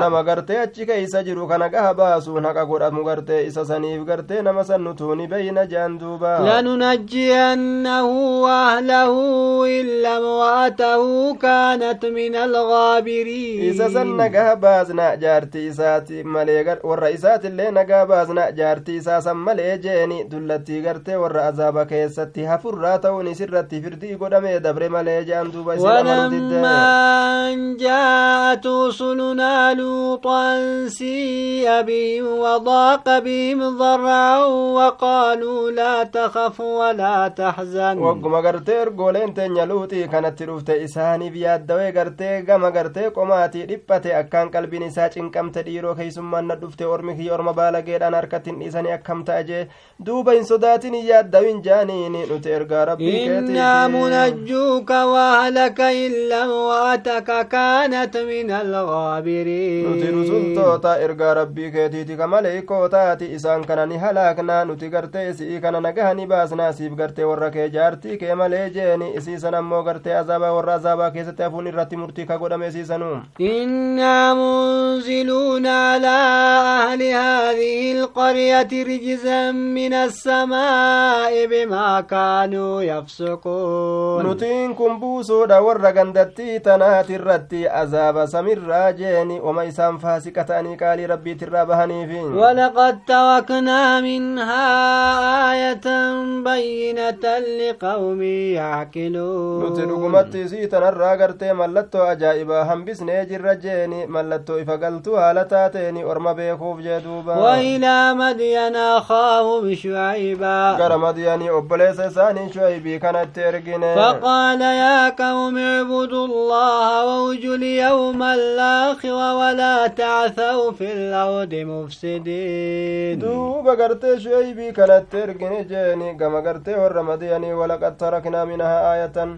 nama gartee achi keeysa jiru kana gaha baasuun haqa godhamu nu gartee isa saniif gartee nama san nutuuni beeyna jean duuba lanunajjiyannahu waahlahu illa imra'atahu kaanat min algaabiriin isa san nagaa baasna jaartii isaati malee warra isaatillee nagaa baasna jaartii isaa san malee jeeni dullattii gartee warra azaaba keessatti hafurraa ta'uun isirratti firdii godhame dabre malee jean duuba ولما جاءت رسلنا لوطا سيء بهم وضاق وضاق بهم ضرعا وقالوا لا تخف ولا تحزن. وقم غرتي ارغولين تنيا لوتي كانت رفت إساني بيادوي غرتي غما غرتي قماتي دبتي أكان قلبي نسا چنقمت ديرو كيسما ندفت أرمكي أرم بالغيدان أركتين إساني أكم تأجي دوبا إن صداتين يادوين جانيني نتي إرغا ربي إنا منجوك وأهلك إلا امرأتك كانت من الغابرين. نتي رسول توتا إرغا ربي كيتي كمالي koo taati isaan kana ni halaaknaa nuti gartee isii kana nagaha ni baasnaa siif gartee warra kee jaartii kee malee jeeni isiisan ammoo gartee azaabaa warra azaabaa keessatti hafuun irratti murtii ka godhame isiisanuu innaa munziluuna alaa ahli haadihi ilqaryati rijzan min assamaa'i bimaa kaanuu yafsuquun nutiin kun buusuudha warra gandattii tanaatirratti azaaba samirraa jeeni oma isaan faasiqa ta'anii qaalii rabbiitirraa bahaniifi ولقد تركنا منها آية بينة لقوم يعقلون. نوتي نقمت سيتا نراغر تيما لطو أجائبا هم بس نيجي رجيني من لطو إفقلتو هالتاتيني ورما بيخوف جدوبا وإلى مدين أخاهم شعيبا قرى مدين أبليس ساني شعيبي كانت ترقيني فقال يا قوم اعبدوا الله ووجوا اليوم الآخر ولا تعثوا في الأرض مفسدين. Duuba gartee shu'aybii kanatti ergine jeeni gama gartee warra madiyanii walaqad taraknaa minahaa aayatan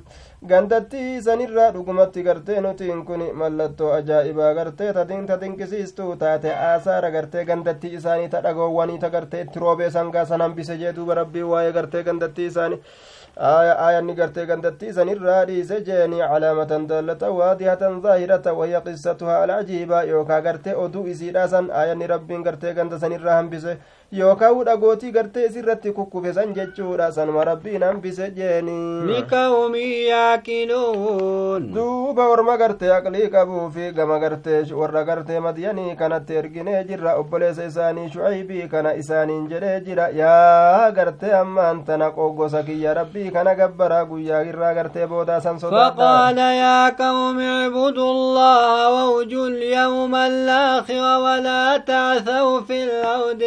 gandattii sanirraa dhugumatti gartee nutiin kun mallattoo ajaa'ibaa gartee ta dinqisiistuu taate aasaara gartee gandattii isaanii ta dhagoowwanii ta gartee itti roobee sangaa san hambise jee duuba rabbii waa'ee gartee gandattii isaanii aayanni gartee gandattii sanirraa dhiise jeeni calaamatan daallata waadihatan zaahirata wahya qissatuhaa alcajiibaa yookaa gartee oduu isiidha san aayanni rabbiin gartee ganda sanirraa hambise yookaa dhagootii gartee isirratti kukkube san jechuudha sanuma rabbiin hambise jeeni liqawmi yaaqiluun duuba orma gartee aqlii qabuufi gama gartee warra gartee madiyanii kanatti erginee jirra obboleessa isaanii shucaybii kana isaaniin jedhee jira yaa gartee ammaan tana qoggosa kiyya rabbii kana gabbaraa guyyaa irraa gartee boodaa san فقال يا قوم اعبدوا الله وارجوا اليوم الآخر ولا تعثوا في الأرض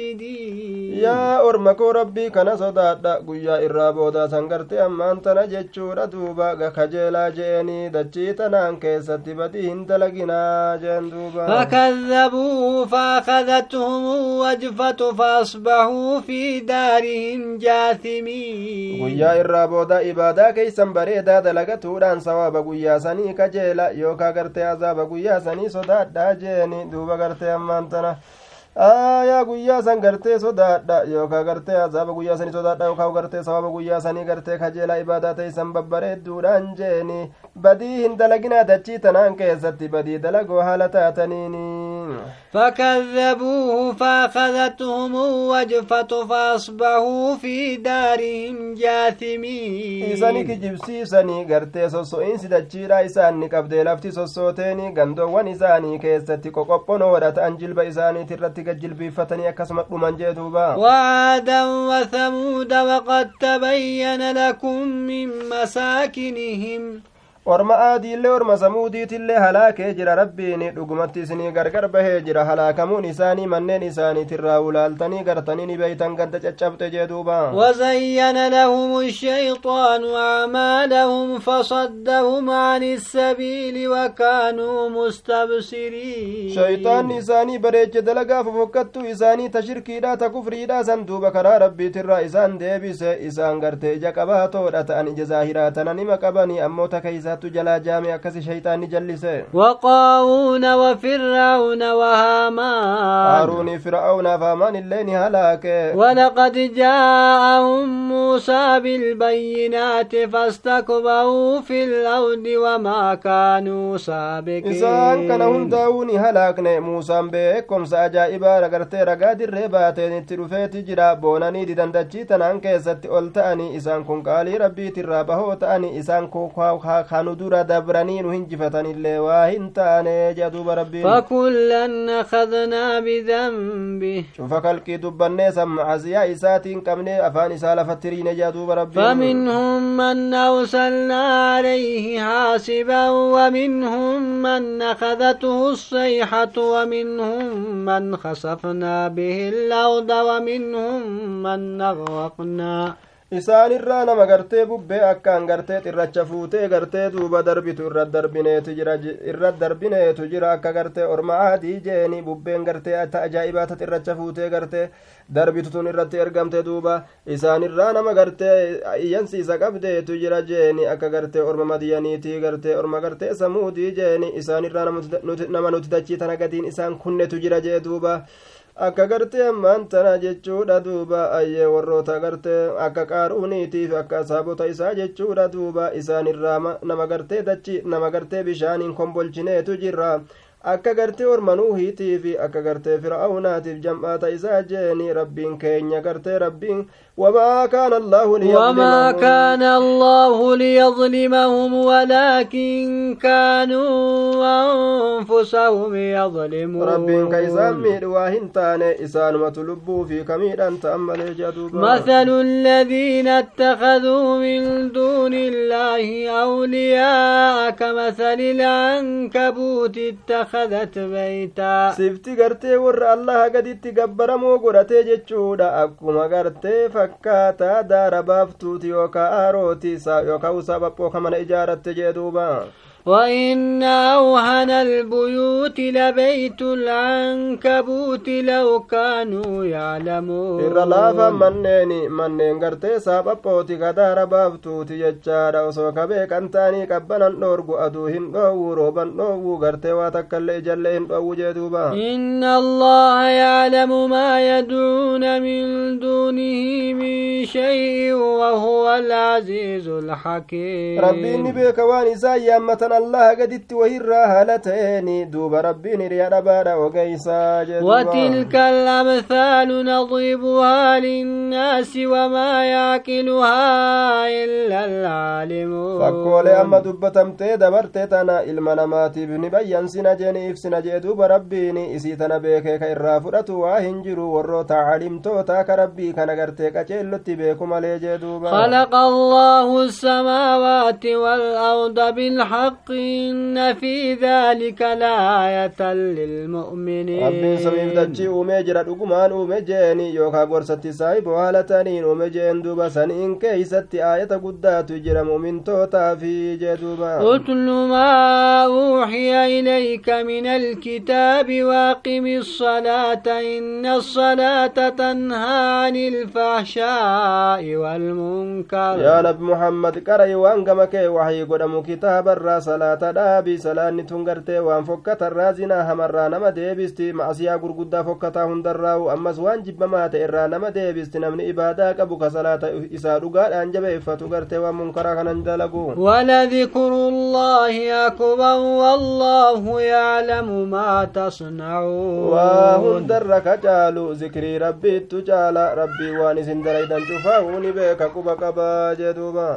مفسدين يا أرمكو ربي كان صدادا قيا إرى بودا سنغرتي أمان تنا جتشورا دوبا كجيلا جيني دچي تنان كيست بدين دلقنا جين دوبا فكذبوه فأخذتهم وجفة فأصبحوا في دارهم جاثمين irraa booda ibaadaa keeysan bareedaa dalagatuudhaan sawaaba guyyaa sanii kajeela yookaa gartee azaaba guyyaa sanii sodaadhaa jeeni duuba gartee ammaan tana aayaa guyyaa san gartee sodaadha yookaa gartee azaaba guyyaa sanii sodaadha yookaa gartee sawaaba guyyaa sanii gartee kajeela ibaadaa teeysan babbareedduudhaan jeeni badii hin dalaginaa dachii tanaan keessatti badii dalagoo haala taataniini فكذبوه فأخذتهم وجفة فأصبحوا في دارهم جاثمين isani kijibsiisanii gartee sosso'iinsi dachiidha isaanni qabdee lafti sossooteeni gandoowwan isaanii keessatti qoqophonoodha ta'an jilba isaaniiti akkasuma dhuman jee duuba وعادا وثمود وقد تبين لكم من مساكنهم orma aadiillee orma samuudiitillee halaakee jira rabbiin dhugumatti isinii gargar bahee jira halaakamuun isaanii manneen isaaniitirraa ulaaltanii gartanii ni beeytan gadda caccabxe jee duuba وزين لهم الشيطان أعمالهم فصدهم عن السبيل وكانوا مستبصرين shayxaanni isaanii bareeche dalagaa fofokkattuu isaanii ta shirkiidha ta kufriidha san duuba karaa rabbiitirraa isaan deebise isaan gartee ija qabaatoodha ta'an ija zaahiraa tana nima qabanii ammoo ta keeysa akkasi shayxaanni jallise وقارون وفرعون وهامان هارون فرعون فامان اللين هلاك ولقد جاءهم موسى بالبينات فاستكبروا في الأرض وما كانوا سابقين halaakne muusaan beekomsa ajaa'ibaa ragartee ragaa dirree baateen itti dhufeeti jira boonanii didandachii tanaan keessatti ol ta'anii isaan kun qaalii rabbiitirraa bahoo ta'anii isaan dabranii nu hinjifatanillee waa hin taane jea duuba rabbiin فكلا أخذنا بذنبه kalqii dubbannee san macasiyaa isaatiin qabnee afaan isaa lafattiriine jea duuba rabbiin فمنهم من أرسلنا عليه حاسبا ومنهم من أخذته الصيحة ومنهم من خسفنا به الأرض ومنهم من أغرقنا isaan irraa nama gartee bubbee akkaan gartee xirracha fuutee gartee duuba darbitu irra darbineetu jira irra jira akka gartee orma aadii jeeni bubbeen gartee ajaa'ibaa ta xirracha fuutee gartee darbitu tun irratti ergamte duuba isaan irraa nama gartee iyyansiisa qabdeetu jira jeeni akka gartee orma madiyaniitii gartee orma gartee samuudii jeeni isaan irraa nama nuti dachii tana isaan kunnetu jira jee duuba akka gartee ammaan tana jechuudha duuba ayyee warroota gartee akka qaaruuniitiif akka asaabota isaa jechuudha duuba isaan irraa nama gartee dachi nama gartee bishaaniin kombolchineetu jirra akka gartee orma nuuhiitiifi akka gartee fir'aunaatiif jam'aata isaa jeeni rabbiin keenya gartee rabbiin. وما كان الله ليظلمهم وما كان الله ليظلمهم ولكن كانوا أنفسهم يظلمون ربين كيسان ميد واهن تاني إسان متلبو في كميد أنت أمل مثل الذين اتخذوا من دون الله أولياء كمثل العنكبوت اتخذت بيتا سفتي قرتي ور الله قد اتقبر مو قرتي جتشودا أكما قرتي fakkaataa daara baaftuuti yookaa aarooti yookaa usaa baphoo kamana ijaaratte jee duubaa وإن أوهن البيوت لبيت العنكبوت لو كانوا يعلمون إرى منيني منين قرتي سابا بوتي قدار بابتوتي يجارا وسوك بيك أنتاني كبنا النور قدوهن بو روبا نوو قرتي واتك اللي جلين جدوبا إن الله يعلم ما يدعون من دونه من شيء وهو العزيز الحكيم. ربي إني بيك واني allaha gaditti wahirraa haala ta'eeni duuba rabbiin hiriya dhabaadha ogeysaa وتلك الأمثال نضربها للناس وما يعقلها إلا العالمون فكولي أما دبتمتي دبرتي تنا إلما نماتي بني بيان سنا جيني إفسنا جيدوب ربيني إسي تنا بيكي كإرا فرأتو واهنجرو ورو تعلمتو تاك ربي كان غرتي كچيلوتي بيكو مالي جيدوبا خلق الله السماوات والأرض بالحق الحق إن في ذلك لآية للمؤمنين. ربي سميف دجي أومي جرى دقمان جيني يوكا غرستي سايب وهالتانين أومي جين دوبا. سنين كيستي آية قدات جرى مؤمن توتا في جدوبا أتل ما أوحي إليك من الكتاب وأقم الصلاة إن الصلاة تنهى عن الفحشاء والمنكر. يا نبي محمد قرأي وانقمك وحي قدم كتاب الراس salaata dhaabii salaanni tun gartee waan fokkatarraa zinaa hamarraa nama deebisti macsiyaa gurguddaa fokkataa hundarraa'u ammas waan jibbamaa ta'e irraa nama deebisti namni ibaadaa qabu ka salaata isaa dhugaadhaan jabeeffatu gartee waan munkaraa kanan dalagu ولذكر الله أكبر والله يعلم ما تصنعون وهندر كجال ذكري ربي تجال ربي وان سندر إذا شفاوني بك كبك باجدوبا